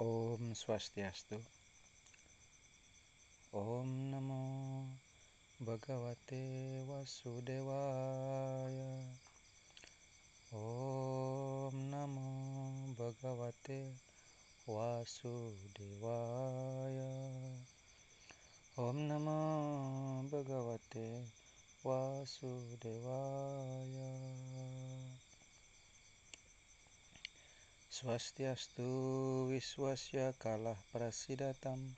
ॐ स्वस्त्यस्तु। ॐ नमो भगवते वसुदेवाय। ॐ नमो भगवते वासुदेवाय। ॐ नमो भगवते वासुदेवाय। Swastiastu Wiswasya Kalah Prasidatam.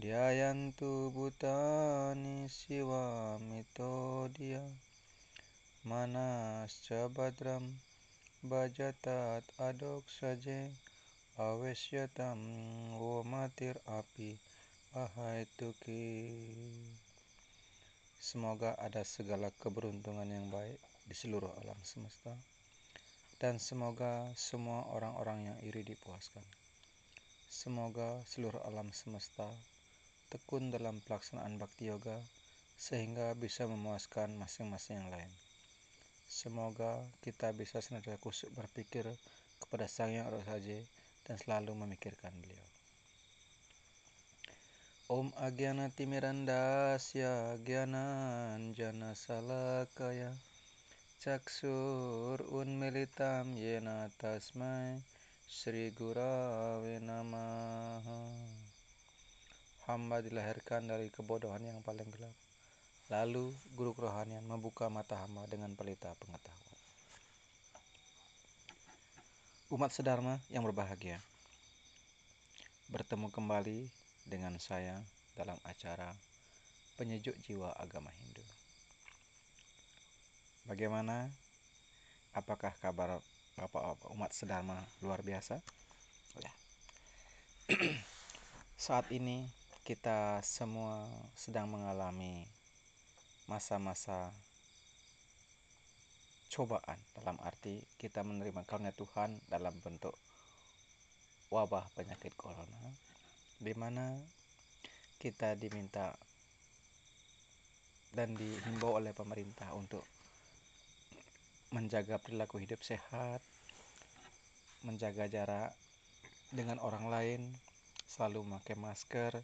Dhyayantu Bhutani Siwa Dia Manasca Badram Bajatat Adok Saje Awesyatam Womatir Api Ahaituki. Semoga ada segala keberuntungan yang baik di seluruh alam semesta dan semoga semua orang-orang yang iri dipuaskan. Semoga seluruh alam semesta tekun dalam pelaksanaan bakti yoga sehingga bisa memuaskan masing-masing yang lain. Semoga kita bisa senantiasa kusuk berpikir kepada Sang Yang Saja dan selalu memikirkan beliau. Om Agyana Timirandasya Gyanan Salakaya Unmilitam yena tasmai Sri Gurave namaha. Hamba dilahirkan dari kebodohan yang paling gelap. Lalu guru kerohanian membuka mata hamba dengan pelita pengetahuan. Umat sedharma yang berbahagia Bertemu kembali dengan saya dalam acara Penyejuk Jiwa Agama Hindu Bagaimana? Apakah kabar Bapak umat sedharma luar biasa? Ya. Saat ini kita semua sedang mengalami masa-masa cobaan dalam arti kita menerima karunia Tuhan dalam bentuk wabah penyakit corona di mana kita diminta dan dihimbau oleh pemerintah untuk menjaga perilaku hidup sehat, menjaga jarak dengan orang lain, selalu memakai masker,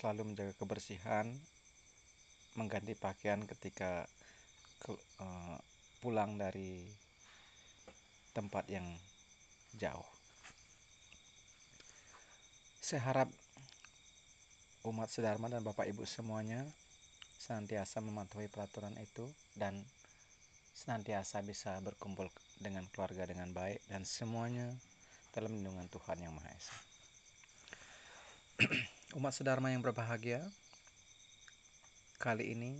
selalu menjaga kebersihan, mengganti pakaian ketika ke, uh, pulang dari tempat yang jauh. Saya harap umat sedharma dan Bapak Ibu semuanya senantiasa mematuhi peraturan itu dan senantiasa bisa berkumpul dengan keluarga dengan baik dan semuanya dalam lindungan Tuhan Yang Maha Esa. Umat sedharma yang berbahagia, kali ini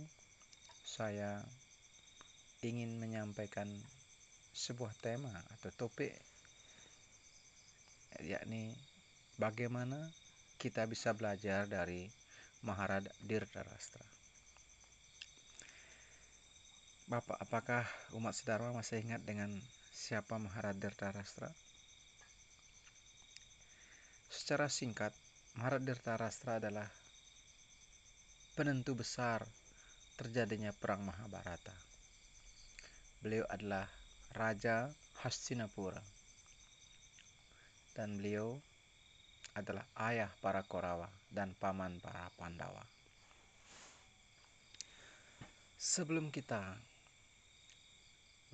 saya ingin menyampaikan sebuah tema atau topik yakni bagaimana kita bisa belajar dari Maharada Dirtarastra. Bapak, apakah umat sedharma masih ingat dengan siapa Maharadha Rastra? Secara singkat, Maharadha Rastra adalah penentu besar terjadinya perang Mahabharata. Beliau adalah Raja Hastinapura dan beliau adalah ayah para Korawa dan paman para Pandawa. Sebelum kita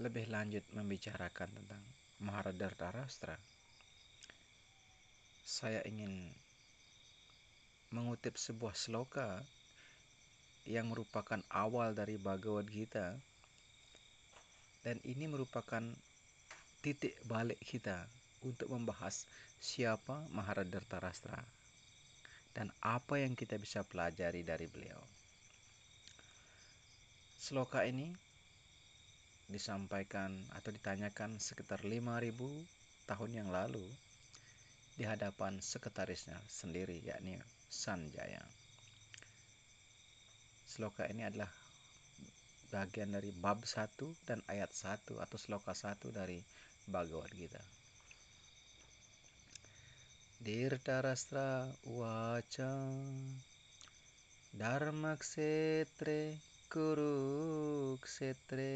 lebih lanjut membicarakan tentang Maharadha Rastra, saya ingin mengutip sebuah sloka yang merupakan awal dari Bhagavad Gita dan ini merupakan titik balik kita untuk membahas siapa Maharadha Rastra dan apa yang kita bisa pelajari dari beliau. Sloka ini disampaikan atau ditanyakan sekitar 5000 tahun yang lalu di hadapan sekretarisnya sendiri yakni Sanjaya. Sloka ini adalah bagian dari bab 1 dan ayat 1 atau sloka 1 dari Bhagavad Gita. Dirtarastra waca Dharmaksetre Kuruksetre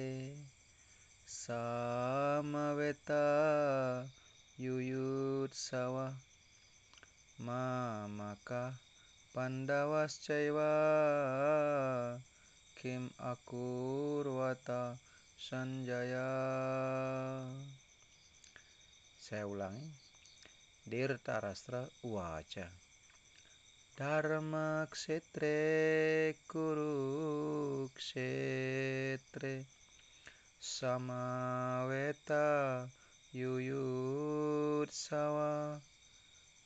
Samaveta Yuyut Sawah mamaka pandawascaiwa kim akurwata sanjaya. Saya ulangi Dirtarastra Uwaca Dharma Kurukshetre Samaweta Yuyutsawa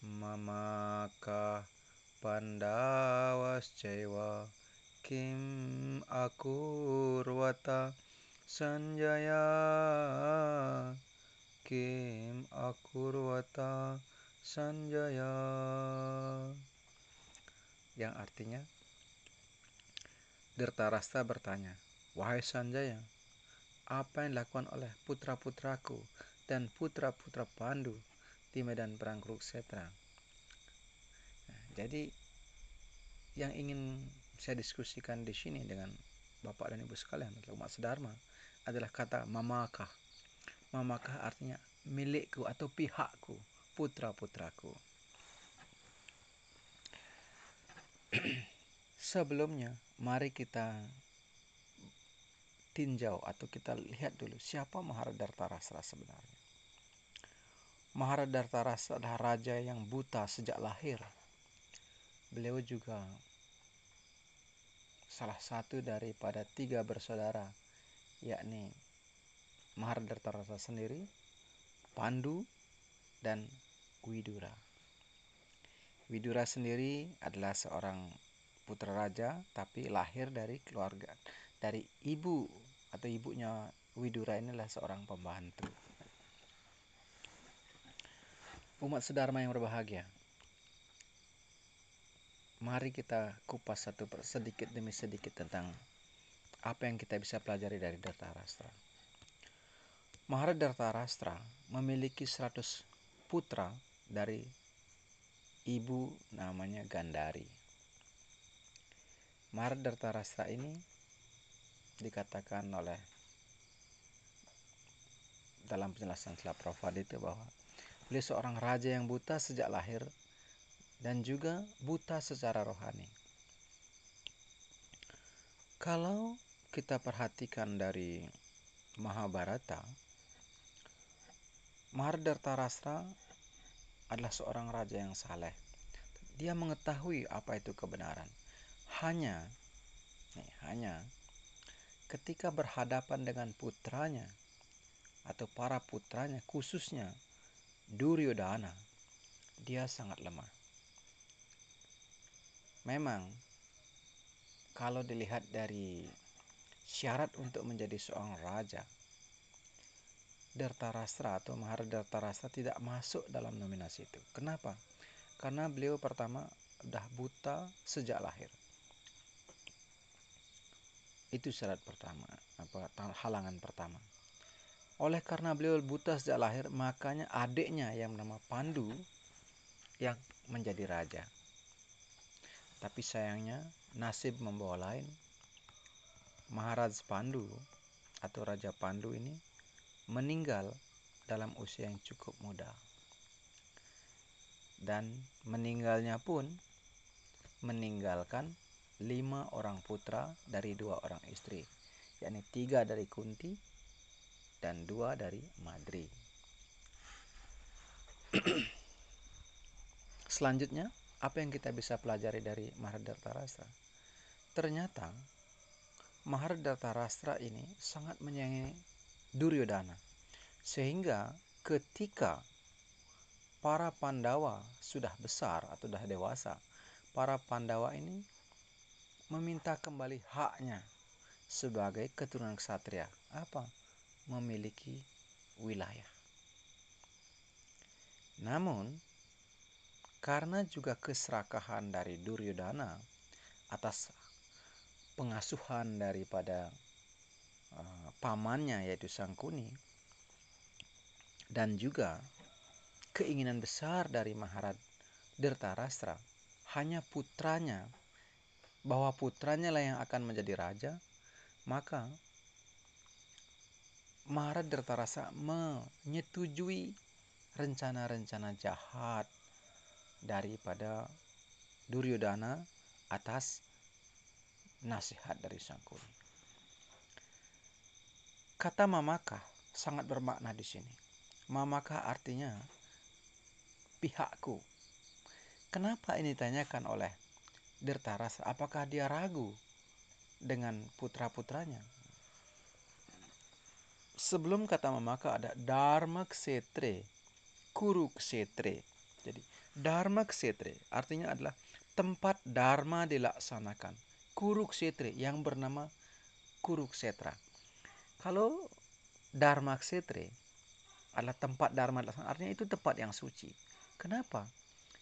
Mamaka Pandawascaiwa Kim Akurwata Sanjaya Kim Akurwata Sanjaya. Yang artinya Dirtarasta bertanya, Wahai Sanjaya, apa yang dilakukan oleh putra-putraku dan putra-putra Pandu di medan perang? Nah, jadi yang ingin saya diskusikan di sini dengan Bapak dan Ibu sekalian umat sedharma adalah kata mamaka. Mamaka artinya milikku atau pihakku, putra-putraku. Sebelumnya, mari kita tinjau atau kita lihat dulu siapa Maharada Rasra sebenarnya. Maharada Rasra adalah raja yang buta sejak lahir. Beliau juga salah satu daripada tiga bersaudara, yakni Maharada Rasra sendiri, Pandu, dan Widura. Widura sendiri adalah seorang putra raja tapi lahir dari keluarga dari ibu atau ibunya Widura ini adalah seorang pembantu. Umat sedharma yang berbahagia. Mari kita kupas satu sedikit demi sedikit tentang apa yang kita bisa pelajari dari Dartarastra. Maharada Dartarastra memiliki 100 putra dari ibu namanya Gandari. Mahardarta Rasa ini dikatakan oleh dalam penjelasan Sila Prabhupada itu bahwa beliau seorang raja yang buta sejak lahir dan juga buta secara rohani. Kalau kita perhatikan dari Mahabharata, Mahardarta Rasra adalah seorang raja yang saleh. Dia mengetahui apa itu kebenaran. Hanya, nih, hanya ketika berhadapan dengan putranya atau para putranya, khususnya Duryodhana, dia sangat lemah. Memang, kalau dilihat dari syarat untuk menjadi seorang raja, Dartarastra atau Mahardartarastra tidak masuk dalam nominasi itu. Kenapa? Karena beliau pertama sudah buta sejak lahir. Itu syarat pertama, apa halangan pertama. Oleh karena beliau buta sejak lahir, makanya adiknya yang bernama Pandu yang menjadi raja. Tapi sayangnya nasib membawa lain. Maharaj Pandu atau Raja Pandu ini meninggal dalam usia yang cukup muda. Dan meninggalnya pun meninggalkan lima orang putra dari dua orang istri, yakni tiga dari Kunti dan dua dari Madri. Selanjutnya, apa yang kita bisa pelajari dari Mahardarta Rastra? Ternyata Mahardarta Rastra ini sangat menyayangi Duryodhana. Sehingga ketika para Pandawa sudah besar atau sudah dewasa, para Pandawa ini meminta kembali haknya sebagai keturunan ksatria. Apa? Memiliki wilayah. Namun, karena juga keserakahan dari Duryodhana atas pengasuhan daripada Eh, pamannya yaitu Sangkuni dan juga keinginan besar dari Maharad Dirtarastra hanya putranya bahwa putranya lah yang akan menjadi raja maka Maharad Dirtarastra menyetujui rencana-rencana jahat daripada Duryodhana atas nasihat dari sang kuli. Kata mamaka sangat bermakna di sini. Mamaka artinya pihakku. Kenapa ini ditanyakan oleh Dirtaras? Apakah dia ragu dengan putra-putranya? Sebelum kata mamaka ada dharma ksetre, kuru ksetre. Jadi dharma ksetre artinya adalah tempat dharma dilaksanakan. Ksetre yang bernama Kuruksetra. Kalau Dharma Ksetre adalah tempat Dharma dilaksanakan, artinya itu tempat yang suci. Kenapa?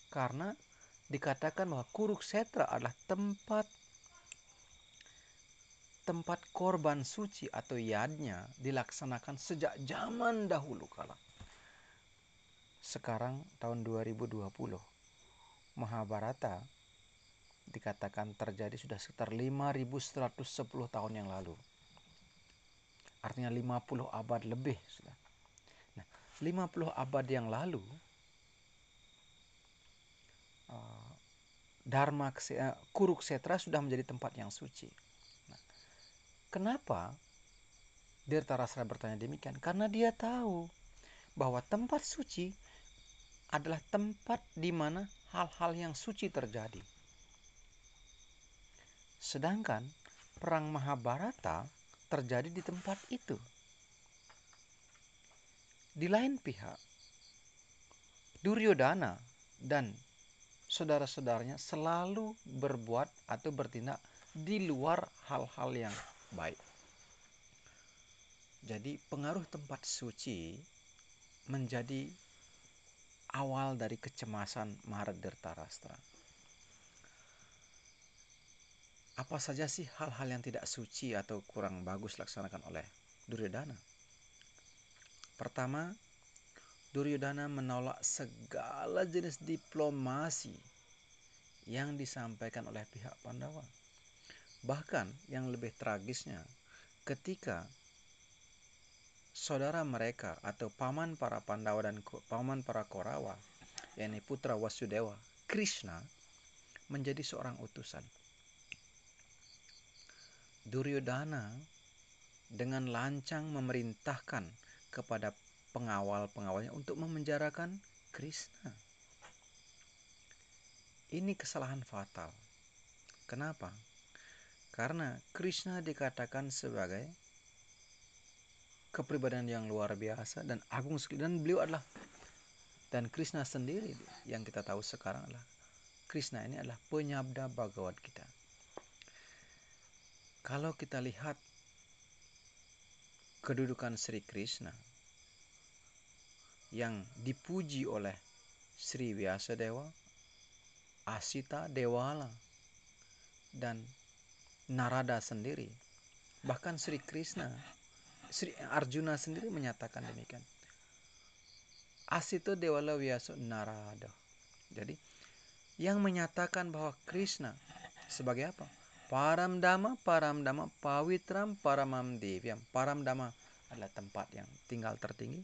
Karena dikatakan bahwa Kuruksetra adalah tempat tempat korban suci atau yadnya dilaksanakan sejak zaman dahulu kala. Sekarang tahun 2020, Mahabharata dikatakan terjadi sudah sekitar 5110 tahun yang lalu. Artinya 50 abad lebih sudah. Nah, 50 abad yang lalu uh, Dharma uh, Kuruksetra sudah menjadi tempat yang suci. Nah, kenapa Dirtarasra bertanya demikian? Karena dia tahu bahwa tempat suci adalah tempat di mana hal-hal yang suci terjadi. Sedangkan perang Mahabharata terjadi di tempat itu. Di lain pihak, Duryodhana dan saudara-saudaranya selalu berbuat atau bertindak di luar hal-hal yang baik. Jadi pengaruh tempat suci menjadi awal dari kecemasan Maharadharta Rastra. apa saja sih hal-hal yang tidak suci atau kurang bagus laksanakan oleh Duryodhana? Pertama, Duryodhana menolak segala jenis diplomasi yang disampaikan oleh pihak Pandawa. Bahkan yang lebih tragisnya, ketika saudara mereka atau paman para Pandawa dan paman para Korawa, yakni putra Wasudewa, Krishna, menjadi seorang utusan. Duryodhana dengan lancang memerintahkan kepada pengawal-pengawalnya untuk memenjarakan Krishna. Ini kesalahan fatal. Kenapa? Karena Krishna dikatakan sebagai kepribadian yang luar biasa dan agung sekali dan beliau adalah dan Krishna sendiri yang kita tahu sekarang adalah Krishna ini adalah penyabda Bhagavad kita. Kalau kita lihat kedudukan Sri Krishna yang dipuji oleh Sri Vyasa Dewa, Asita Dewala, dan Narada sendiri. Bahkan Sri Krishna, Sri Arjuna sendiri menyatakan demikian. Asita Dewala Vyasa Narada. Jadi yang menyatakan bahwa Krishna sebagai apa? Param Dhamma, Param Dhamma, Pawitram, Paramam Devyam. Param Dhamma adalah tempat yang tinggal tertinggi.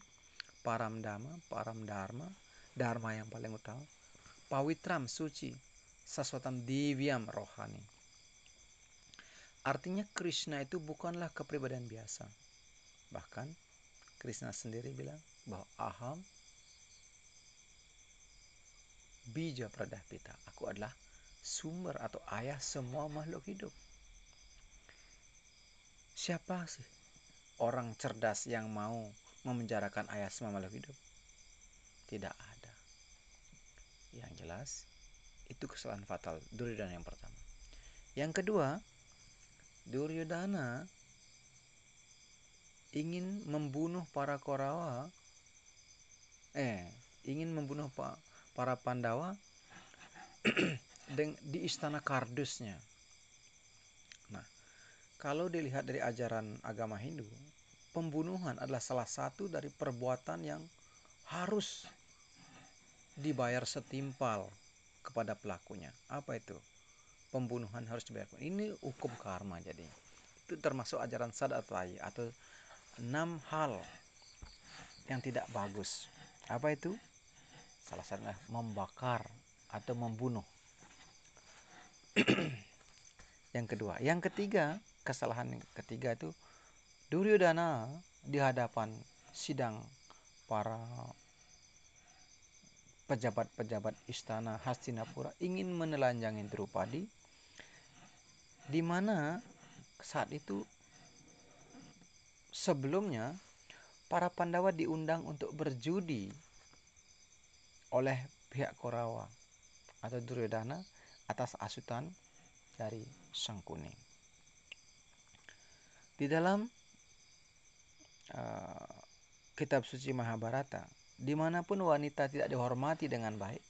Param Dhamma, Param Dharma, Dharma yang paling utama. Pawitram, suci. Saswatam Divyam, rohani. Artinya Krishna itu bukanlah kepribadian biasa. Bahkan Krishna sendiri bilang bahwa aham bija pradapita. Aku adalah sumber atau ayah semua makhluk hidup. Siapa sih orang cerdas yang mau memenjarakan ayah semua makhluk hidup? Tidak ada. Yang jelas, itu kesalahan fatal Duryodhana yang pertama. Yang kedua, Duryodhana ingin membunuh para Korawa eh ingin membunuh para Pandawa di istana kardusnya. Nah, kalau dilihat dari ajaran agama Hindu, pembunuhan adalah salah satu dari perbuatan yang harus dibayar setimpal kepada pelakunya. Apa itu? Pembunuhan harus dibayar. Ini hukum karma jadi. Itu termasuk ajaran Sadatai atau enam hal yang tidak bagus. Apa itu? Salah satunya membakar atau membunuh. yang kedua, yang ketiga, kesalahan yang ketiga itu Duryodhana di hadapan sidang para pejabat-pejabat istana Hastinapura ingin menelanjangi Drupadi di mana saat itu sebelumnya para Pandawa diundang untuk berjudi oleh pihak Korawa atau Duryodhana atas asutan dari Sang Kuning. Di dalam uh, kitab suci Mahabharata, di mana pun wanita tidak dihormati dengan baik,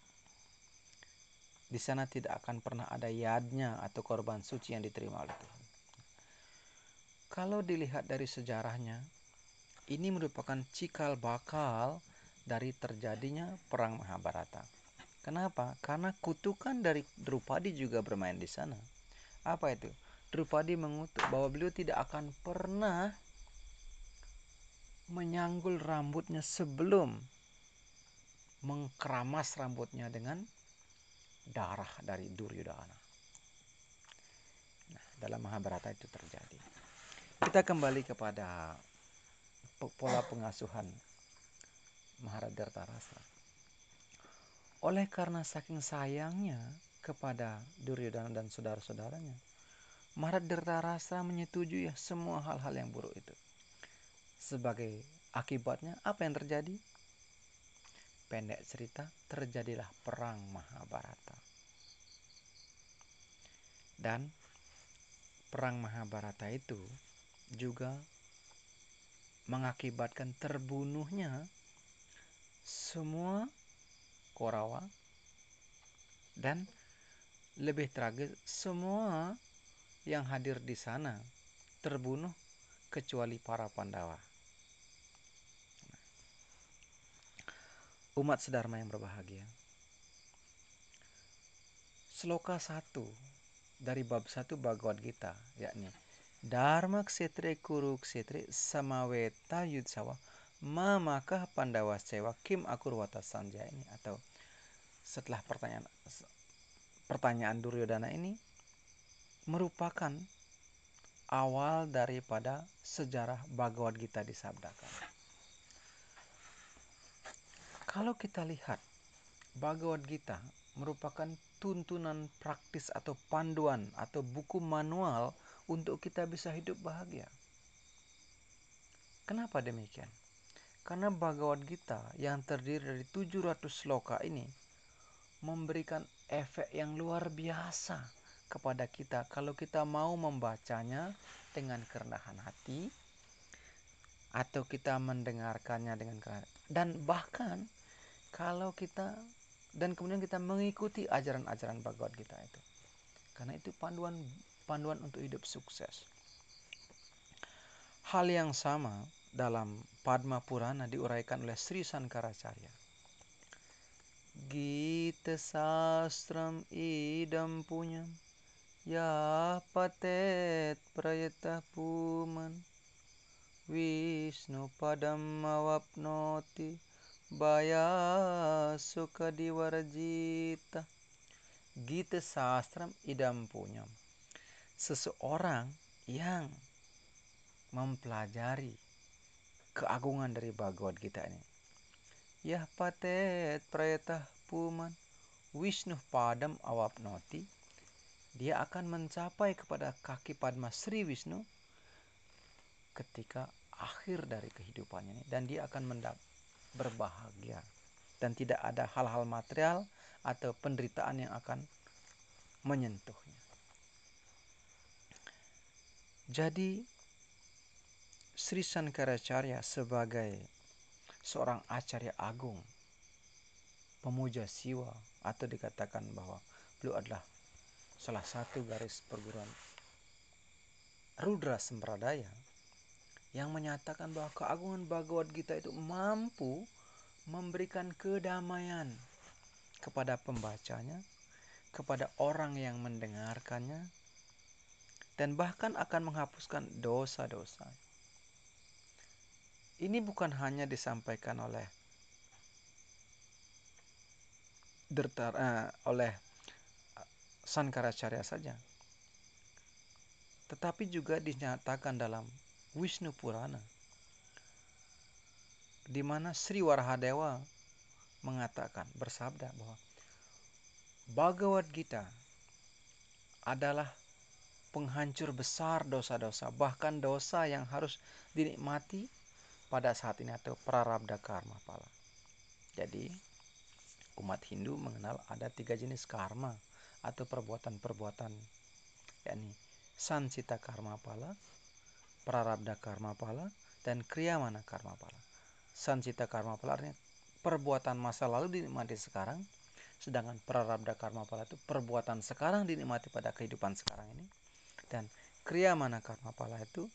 di sana tidak akan pernah ada yadnya atau korban suci yang diterima oleh Tuhan. Kalau dilihat dari sejarahnya, ini merupakan cikal bakal dari terjadinya perang Mahabharata. Kenapa? Karena kutukan dari Drupadi juga bermain di sana. Apa itu? Drupadi mengutuk bahwa beliau tidak akan pernah menyanggul rambutnya sebelum mengkeramas rambutnya dengan darah dari Duryodhana. Nah, dalam Mahabharata itu terjadi. Kita kembali kepada pola pengasuhan Maharajarta Rasa. Oleh karena saking sayangnya kepada Duryodhana dan saudara-saudaranya, Maharajarta Rasa menyetujui ya semua hal-hal yang buruk itu. Sebagai akibatnya apa yang terjadi? Pendek cerita, terjadilah perang Mahabharata. Dan perang Mahabharata itu juga mengakibatkan terbunuhnya semua Korawa dan lebih tragis semua yang hadir di sana terbunuh kecuali para Pandawa. Umat sedharma yang berbahagia. Sloka 1 dari bab 1 Bhagavad Gita yakni Dharma ksetre kuru ksetre samaweta yudsawa mamakah pandawa sewa kim akurwata sanja ini atau setelah pertanyaan pertanyaan Duryodhana ini merupakan awal daripada sejarah Bhagavad Gita disabdakan. Kalau kita lihat Bhagavad Gita merupakan tuntunan praktis atau panduan atau buku manual untuk kita bisa hidup bahagia. Kenapa demikian? Karena Bhagavad Gita yang terdiri dari 700 sloka ini memberikan efek yang luar biasa kepada kita kalau kita mau membacanya dengan kerendahan hati atau kita mendengarkannya dengan kerendahan dan bahkan kalau kita dan kemudian kita mengikuti ajaran-ajaran Bhagavad Gita itu karena itu panduan panduan untuk hidup sukses. Hal yang sama dalam Padma Purana diuraikan oleh Sri Sankaracharya. Gita sastram idam punya ya patet prayata puman Vishnu padam awapnoti baya suka diwarjita. Gita sastram idam punyam. Seseorang yang mempelajari keagungan dari Bhagavad Gita ini. Ya patet prayatah puman. Wisnu padam awapnoti dia akan mencapai kepada kaki Padma Sri Wisnu ketika akhir dari kehidupannya ini. Dan dia akan mendap berbahagia dan tidak ada hal-hal material atau penderitaan yang akan menyentuhnya. Jadi Sri Sankaracharya sebagai seorang acarya agung, pemuja siwa atau dikatakan bahwa beliau adalah salah satu garis perguruan Rudra Sempradaya yang menyatakan bahwa keagungan Bhagavad Gita itu mampu memberikan kedamaian kepada pembacanya, kepada orang yang mendengarkannya, dan bahkan akan menghapuskan dosa-dosa. Ini bukan hanya disampaikan oleh Dertar, uh, oleh Sankaracarya saja. Tetapi juga dinyatakan dalam Wisnu Purana di mana Sri Warahadewa mengatakan bersabda bahwa Bhagavad Gita adalah penghancur besar dosa-dosa bahkan dosa yang harus dinikmati pada saat ini atau prarabdha karma pala. Jadi umat Hindu mengenal ada tiga jenis karma atau perbuatan-perbuatan yakni sansita karma pala, prarabdha karma pala, dan kriyamana karma pala. Sancita karma pala artinya perbuatan masa lalu dinikmati sekarang sedangkan prarabdha karma pala itu perbuatan sekarang dinikmati pada kehidupan sekarang ini. Dan kriya mana karma pala itu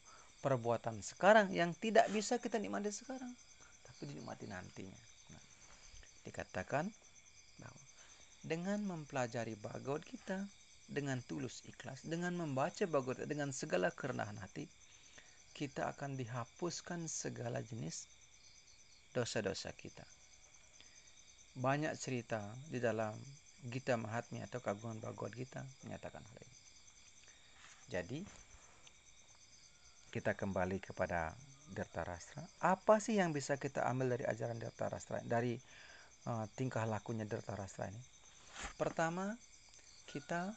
perbuatan sekarang yang tidak bisa kita nikmati sekarang tapi dinikmati nantinya. Nah, dikatakan bahwa dengan mempelajari Bhagavad kita dengan tulus ikhlas dengan membaca Bhagavad dengan segala kerendahan hati kita akan dihapuskan segala jenis dosa-dosa kita. Banyak cerita di dalam Gita Mahatmya atau Kagungan Bhagavad Gita menyatakan hal ini. Jadi, kita kembali kepada Dirtarastra. Apa sih yang bisa kita ambil dari ajaran Dirtarastra dari uh, tingkah lakunya Dirtarastra ini? Pertama, kita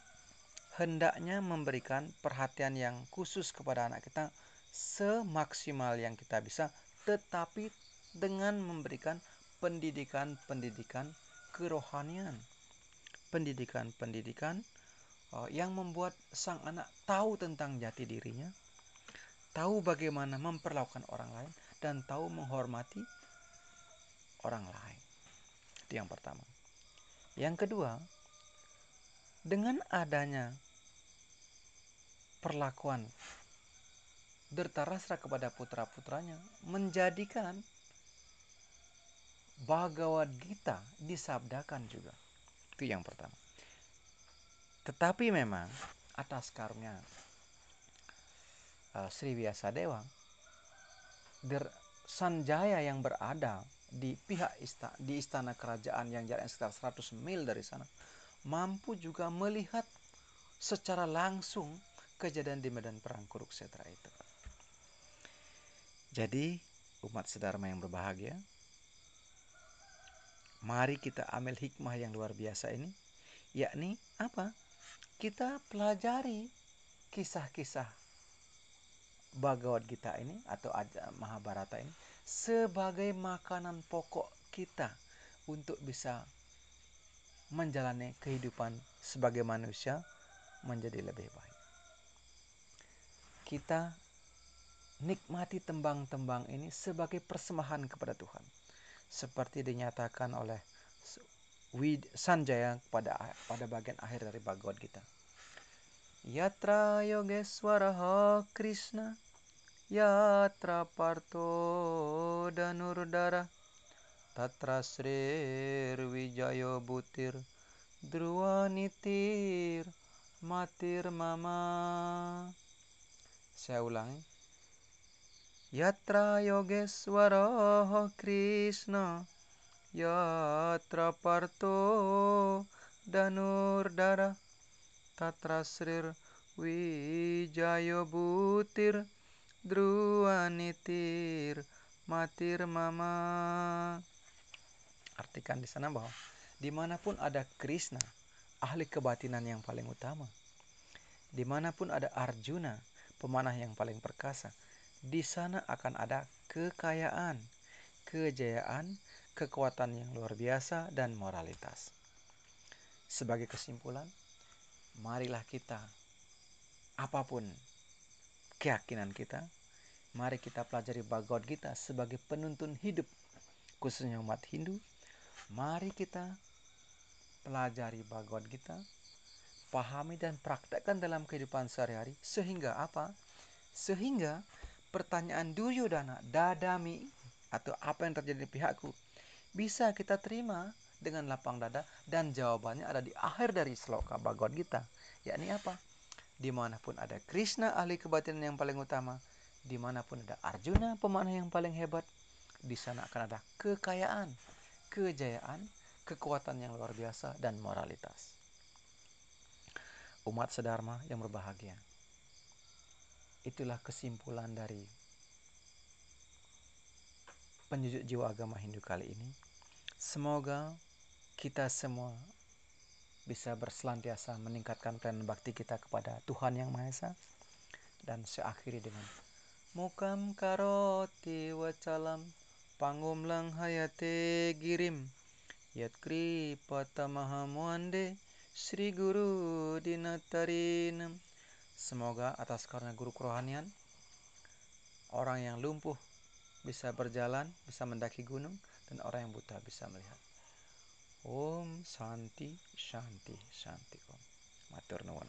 hendaknya memberikan perhatian yang khusus kepada anak kita semaksimal yang kita bisa, tetapi dengan memberikan pendidikan-pendidikan kerohanian. Pendidikan-pendidikan uh, yang membuat sang anak tahu tentang jati dirinya, tahu bagaimana memperlakukan orang lain, dan tahu menghormati orang lain. Itu yang pertama. Yang kedua, dengan adanya perlakuan Dertarasra kepada putra-putranya menjadikan Bhagavad Gita disabdakan juga. Itu yang pertama. Tetapi memang atas karunia uh, Sri Dewa, Der Sanjaya yang berada di pihak istana, di istana kerajaan yang jaraknya sekitar 100 mil dari sana mampu juga melihat secara langsung kejadian di medan perang Kurukshetra itu. Jadi umat sedharma yang berbahagia, Mari kita ambil hikmah yang luar biasa ini, yakni apa? Kita pelajari kisah-kisah Bhagavad Gita ini atau Mahabharata ini sebagai makanan pokok kita untuk bisa menjalani kehidupan sebagai manusia menjadi lebih baik. Kita nikmati tembang-tembang ini sebagai persembahan kepada Tuhan. Seperti dinyatakan oleh Sanjaya pada pada bagian akhir dari Bhagavad Gita. Yatra Yogeswara Krishna Yatra Parto Danurdara Tatra Srir Wijayo Butir Drwanitir Matir Mama. Saya ulangi Danurdara. Tatra Srir Wijayo Butir Druanitir Matir Mama. Artikan di sana bahwa di mana pun ada Krishna, ahli kebatinan yang paling utama, di mana pun ada Arjuna, pemanah yang paling perkasa, di sana akan ada kekayaan, kejayaan, kekuatan yang luar biasa, dan moralitas. Sebagai kesimpulan, marilah kita, apa pun keyakinan kita, mari kita pelajari Bhagavad Gita sebagai penuntun hidup, khususnya umat Hindu. Mari kita pelajari Bhagavad Gita, pahami dan praktekkan dalam kehidupan sehari-hari, sehingga apa? Sehingga pertanyaan Duryodhana, dadami atau apa yang terjadi di pihakku bisa kita terima dengan lapang dada dan jawabannya ada di akhir dari sloka Bhagavad Gita yakni apa? Di mana pun ada Krishna ahli kebatinan yang paling utama di mana pun ada Arjuna pemanah yang paling hebat di sana akan ada kekayaan, kejayaan, kekuatan yang luar biasa, dan moralitas. Umat sedharma yang berbahagia. Itulah kesimpulan dari penjujuk jiwa agama Hindu kali ini. Semoga kita semua bisa berselantiasa meningkatkan pelayanan bakti kita kepada Tuhan Yang Maha Esa. Dan saya akhiri dengan Mukam karoti wacalam pangum lang hayate girim yat kripata mahamuande Sri Guru Dinatarinam Semoga atas karena guru kerohanian Orang yang lumpuh bisa berjalan, bisa mendaki gunung Dan orang yang buta bisa melihat Om Santi Shanti Shanti Om Matur nuwun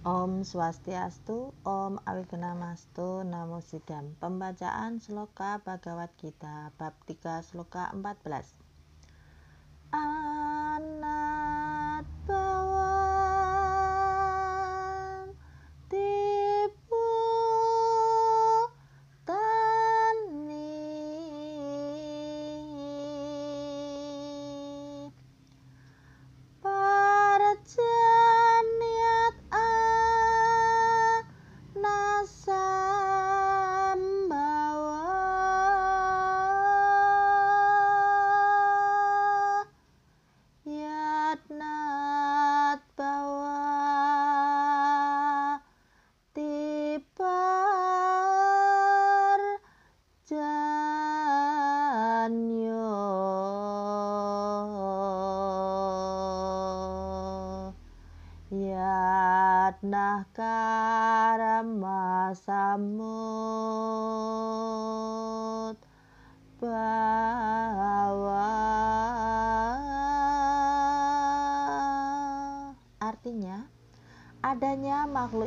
Om Swastiastu, Om Awigenamastu, Namo Sidam. Pembacaan Sloka Bhagavad Gita, bab 3 Sloka 14. Anat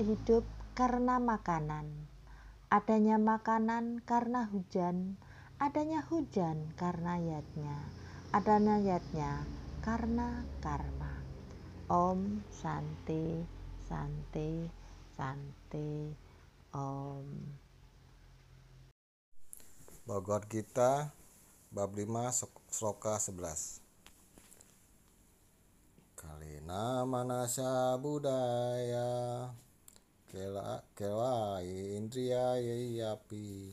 hidup karena makanan, adanya makanan karena hujan, adanya hujan karena yatnya, adanya yatnya karena karma. Om Santi Santi Santi Om. Bhagavad Gita bab 5 sloka 11 Kalina manasya budaya kela kelai indriya yapi.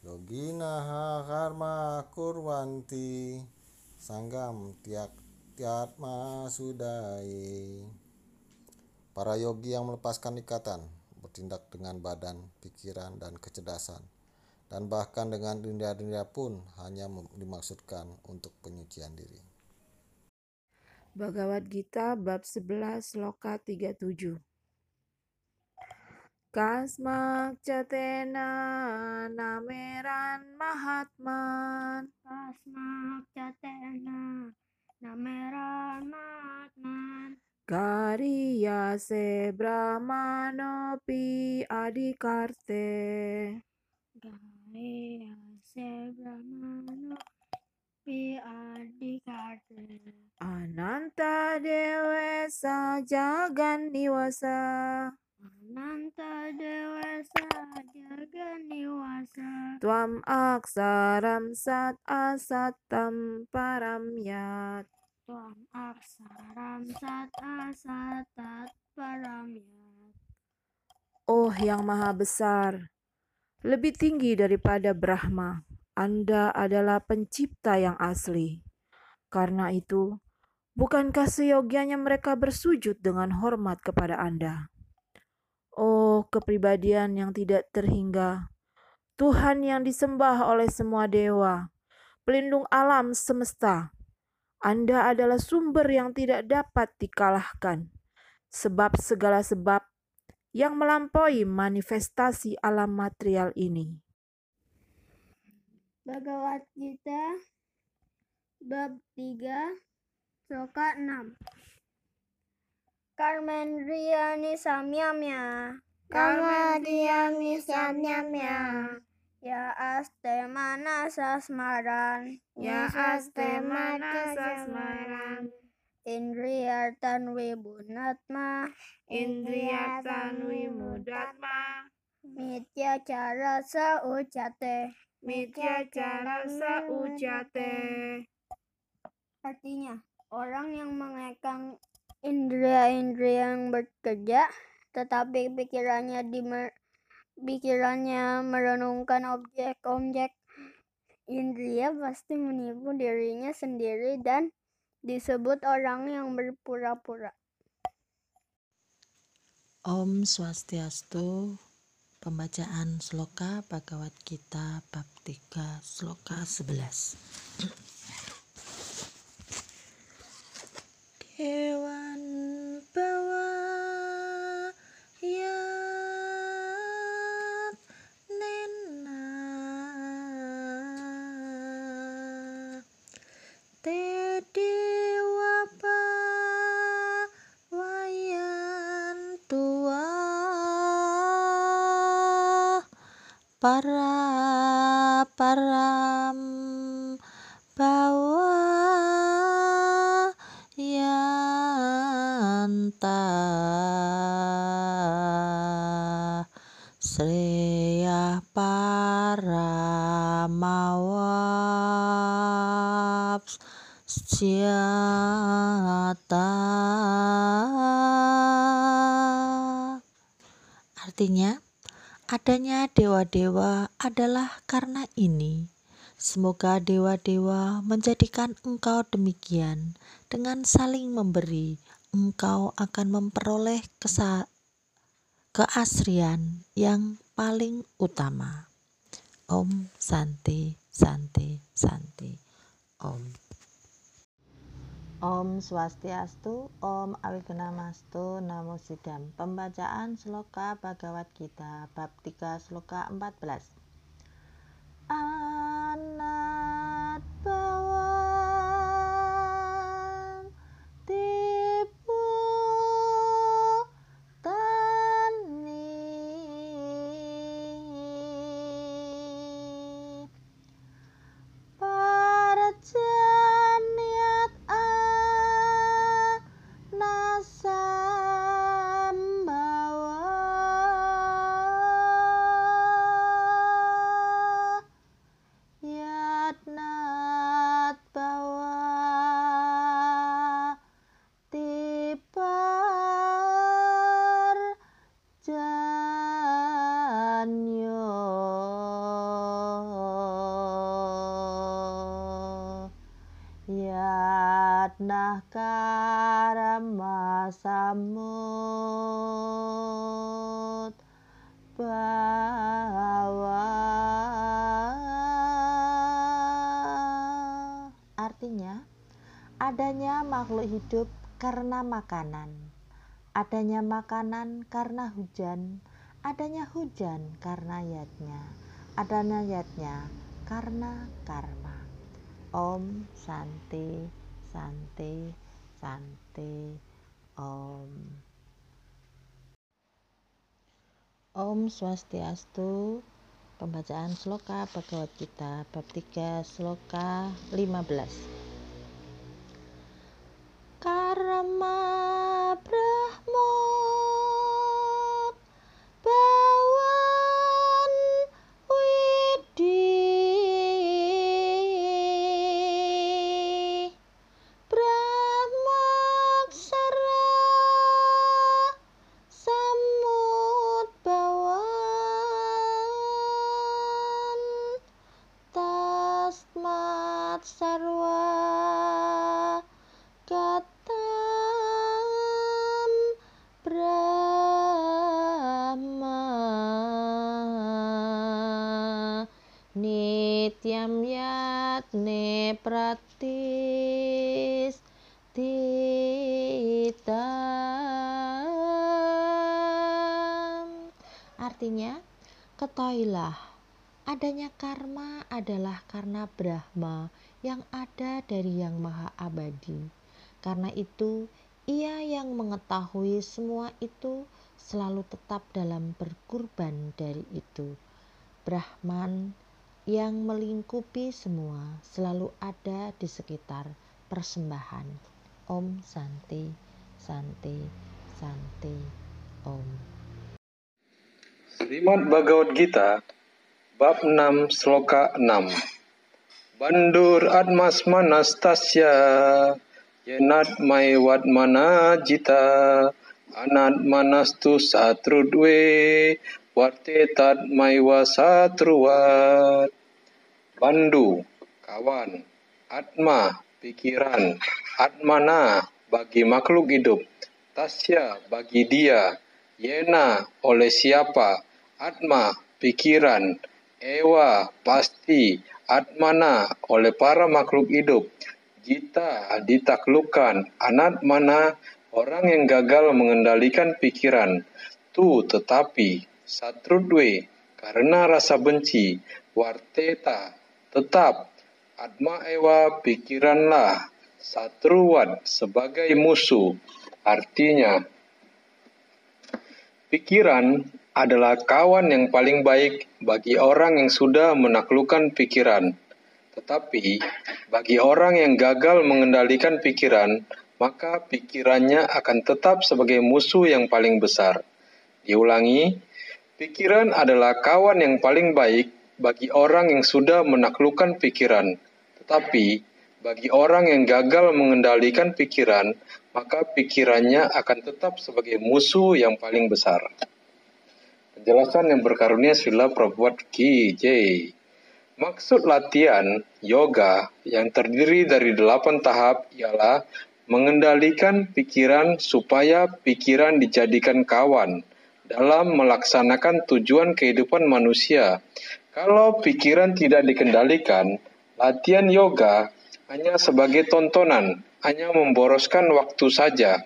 Yogina karma kurwanti sanggam tiak tiatma sudai Para yogi yang melepaskan ikatan bertindak dengan badan, pikiran, dan kecerdasan. Dan bahkan dengan dunia-dunia pun hanya dimaksudkan untuk penyucian diri. Bhagavad Gita bab 11 loka 37 Kasmak catena nameran mahatman. Kasmak catena nameran mahatman. Kariya se brahmanopi adikarte Gaya se brahmano pi adikarte Ananta dewesa jagan niwasa Ananta dewasa jaga niwasa Tvam aksaram sat asatam paramyat Tuam aksaram sat asatat paramyat Oh yang maha besar, lebih tinggi daripada Brahma, Anda adalah pencipta yang asli. Karena itu, bukankah seyogianya mereka bersujud dengan hormat kepada Anda? Oh, kepribadian yang tidak terhingga, Tuhan yang disembah oleh semua dewa, pelindung alam semesta. Anda adalah sumber yang tidak dapat dikalahkan, sebab segala sebab yang melampaui manifestasi alam material ini. Bhagavad Gita bab 3 sloka 6 Karmendriyani samyamya. Karmendriyani samyamya. Ya aste manasa smaran Ya aste manasa smaran. Indriyartan wibunatma Indriyatan wimudatma Mitya cara sa ucate mitya cara sa ujate Artinya, orang yang mengekang indera-indera yang bekerja, tetapi pikirannya di pikirannya merenungkan objek-objek indria pasti menipu dirinya sendiri dan disebut orang yang berpura-pura. Om Swastiastu Pembacaan Sloka Bhagavad Gita bab 3 Sloka 11 Dewan bawa yat nena. Te dewa pa wayan tua. Para param Artinya, adanya dewa-dewa adalah karena ini. Semoga dewa-dewa menjadikan engkau demikian. Dengan saling memberi, engkau akan memperoleh kesa keasrian yang paling utama. Om Santi, Santi, Santi. Om. Om Swastiastu, Om Awignamastu, Namo Sidam. Pembacaan Sloka Bhagavad Gita bab 3 Sloka 14. Anat Artinya, adanya makhluk hidup karena makanan, adanya makanan karena hujan, adanya hujan karena yatnya, adanya yatnya karena karma. Om Santi, Santi, Santi, Om. Om Swastiastu Pembacaan Sloka Bhagavad Gita bab 3 Sloka 15 Karma Brahmot Artinya, ketahuilah adanya karma adalah karena Brahma yang ada dari yang maha abadi. Karena itu, ia yang mengetahui semua itu selalu tetap dalam berkurban dari itu. Brahman yang melingkupi semua selalu ada di sekitar persembahan. Om Santi, Santi, Santi, Om. Srimad Bhagavad Gita bab 6 sloka 6 Bandur atmas manastasya yenat mai wat mana jita anat manastu satrudwe wartetat mai wasatruwat Bandu kawan Atma pikiran Atmana bagi makhluk hidup. Tasya bagi dia. Yena oleh siapa Atma pikiran Ewa pasti Atmana oleh para makhluk hidup. Jita ditaklukkan Anat mana orang yang gagal mengendalikan pikiran. Tu tetapi Satrudwe karena rasa benci Warteta tetap. Atma Ewa pikiranlah Satruwat sebagai musuh. Artinya Pikiran adalah kawan yang paling baik bagi orang yang sudah menaklukkan pikiran. Tetapi bagi orang yang gagal mengendalikan pikiran, maka pikirannya akan tetap sebagai musuh yang paling besar. Diulangi, pikiran adalah kawan yang paling baik bagi orang yang sudah menaklukkan pikiran. Tetapi bagi orang yang gagal mengendalikan pikiran, maka pikirannya akan tetap sebagai musuh yang paling besar. Penjelasan yang berkarunia sila Prabhupada Ki J. Maksud latihan yoga yang terdiri dari delapan tahap ialah mengendalikan pikiran supaya pikiran dijadikan kawan dalam melaksanakan tujuan kehidupan manusia. Kalau pikiran tidak dikendalikan, latihan yoga hanya sebagai tontonan, hanya memboroskan waktu saja.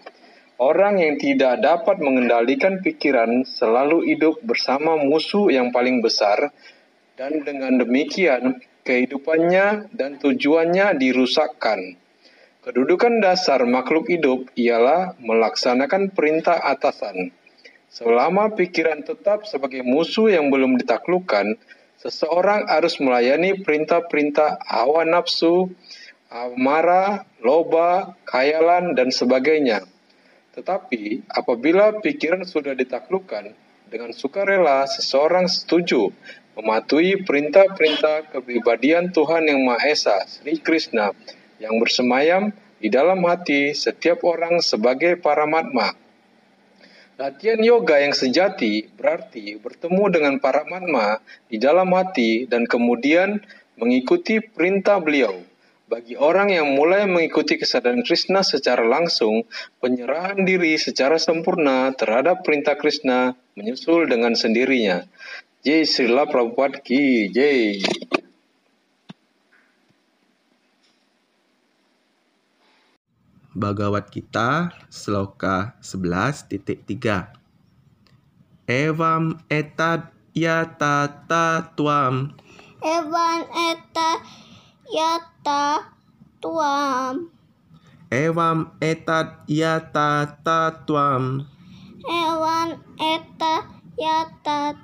Orang yang tidak dapat mengendalikan pikiran selalu hidup bersama musuh yang paling besar, dan dengan demikian kehidupannya dan tujuannya dirusakkan. Kedudukan dasar makhluk hidup ialah melaksanakan perintah atasan. Selama pikiran tetap sebagai musuh yang belum ditaklukkan, seseorang harus melayani perintah-perintah hawa nafsu, amarah, loba, khayalan, dan sebagainya. Tetapi apabila pikiran sudah ditaklukkan, dengan sukarela seseorang setuju mematuhi perintah-perintah kepribadian Tuhan Yang Maha Esa, Sri Krishna, yang bersemayam di dalam hati setiap orang sebagai paramatma. Latihan yoga yang sejati berarti bertemu dengan paramatma di dalam hati dan kemudian mengikuti perintah beliau. Bagi orang yang mulai mengikuti kesadaran Krishna secara langsung, penyerahan diri secara sempurna terhadap perintah Krishna menyusul dengan sendirinya. Jai Srila Prabhupada Ki Jai. Bhagavad Gita Sloka 11.3 Evam etad yata tatuam Evan eta yata tuam. Evam etad yata tatuam Evan eta yata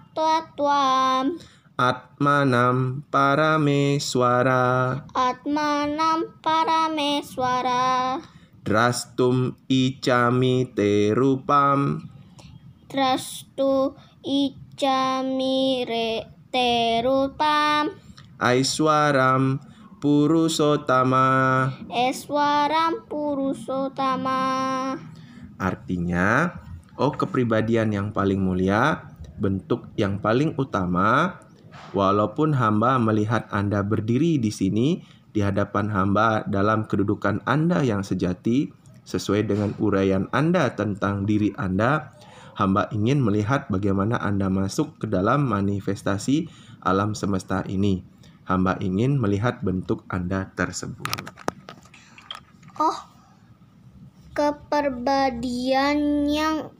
tuam. Atmanam parameswara Atmanam parameswara. Drastum icami te rupam Trastu icamire terupam. Aiswaram Purusotama Eswaram purusotama. Artinya, oh kepribadian yang paling mulia, bentuk yang paling utama, walaupun hamba melihat Anda berdiri di sini di hadapan hamba dalam kedudukan Anda yang sejati, sesuai dengan uraian Anda tentang diri Anda, hamba ingin melihat bagaimana Anda masuk ke dalam manifestasi alam semesta ini. Hamba ingin melihat bentuk Anda tersebut. Oh, keperbadian yang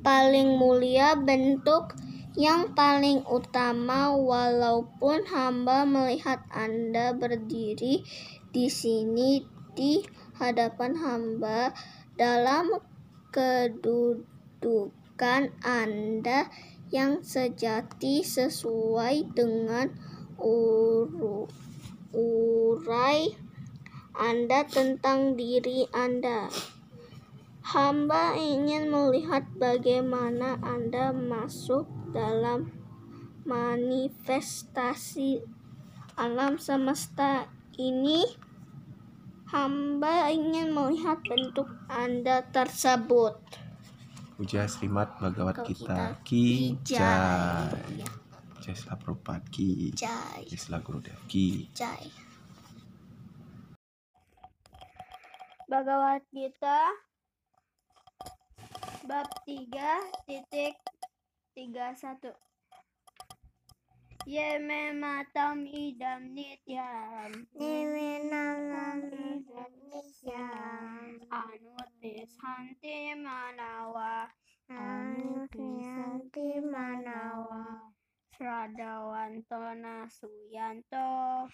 paling mulia bentuk yang paling utama walaupun hamba melihat Anda berdiri di sini di hadapan hamba dalam kedudukan Anda yang sejati sesuai dengan uru, urai Anda tentang diri Anda. Hamba ingin melihat bagaimana Anda masuk dalam manifestasi alam semesta ini hamba ingin melihat bentuk Anda tersebut. Puja Srimat Bhagavad Gita kita Ki Jai. Sela Prabhupada Ki. Jai. Sela Gurudev Ki. Jai. Bhagavad Gita bab 3 titik 31 Ye me matam idam nityam anutis hanti manawa Sradawantona suyanto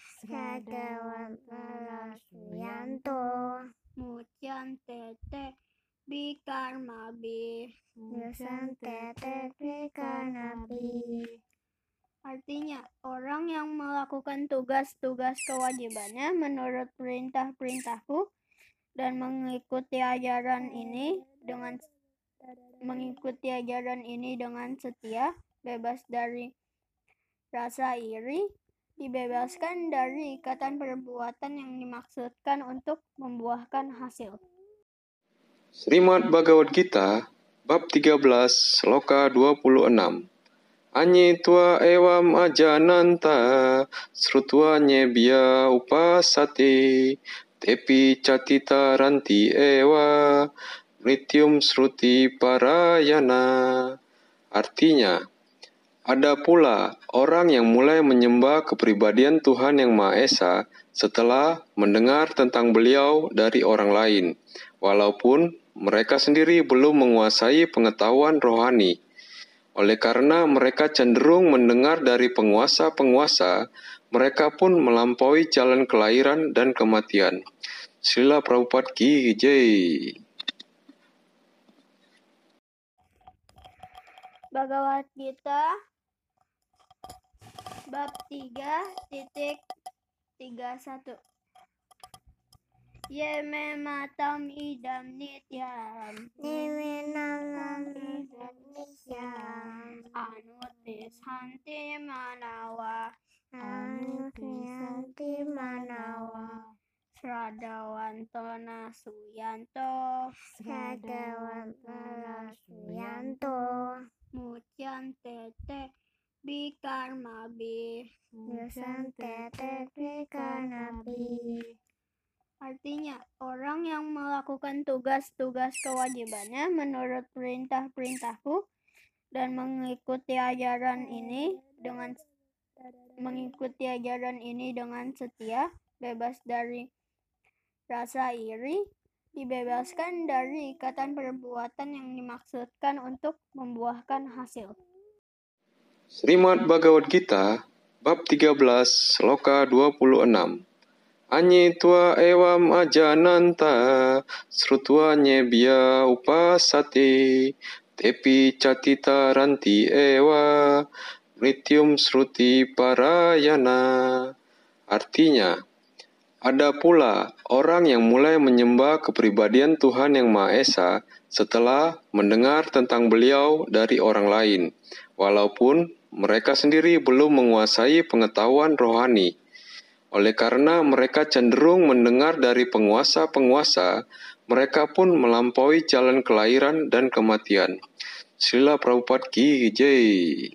Mucyan tete bikarma bi. Artinya, orang yang melakukan tugas-tugas kewajibannya menurut perintah-perintahku dan mengikuti ajaran ini dengan mengikuti ajaran ini dengan setia, bebas dari rasa iri, dibebaskan dari ikatan perbuatan yang dimaksudkan untuk membuahkan hasil. Srimad Bhagavad Gita bab 13 sloka 26 Anye tua evam ajananta srutva nyebya upasate tepi catita ranti ewa mrityum sruti parayana. Artinya, ada pula orang yang mulai menyembah kepribadian Tuhan Yang Maha Esa setelah mendengar tentang beliau dari orang lain, walaupun mereka sendiri belum menguasai pengetahuan rohani. Oleh karena mereka cenderung mendengar dari penguasa-penguasa, mereka pun melampaui jalan kelahiran dan kematian. Srila Prabhupada Ki Jai. Bhagavad Gita bab 3 titik 31 Ye me matam idam nityam anutis hanti manawa Sradawantona suyanto. Mucyan tete bikarma bi Artinya, orang yang melakukan tugas-tugas kewajibannya menurut perintah-perintahku dan mengikuti ajaran ini dengan mengikuti ajaran ini dengan setia, bebas dari rasa iri, dibebaskan dari ikatan perbuatan yang dimaksudkan untuk membuahkan hasil. Srimad Bhagavad Gita bab 13 sloka 26 Anye tua evam ajananta srutva nyebya upasate tepi catita ranti ewa mrityum sruti parayana. Artinya, ada pula orang yang mulai menyembah kepribadian Tuhan Yang Maha Esa setelah mendengar tentang beliau dari orang lain, walaupun mereka sendiri belum menguasai pengetahuan rohani. Oleh karena mereka cenderung mendengar dari penguasa-penguasa, mereka pun melampaui jalan kelahiran dan kematian. Srila Prabhupada Ki Jai.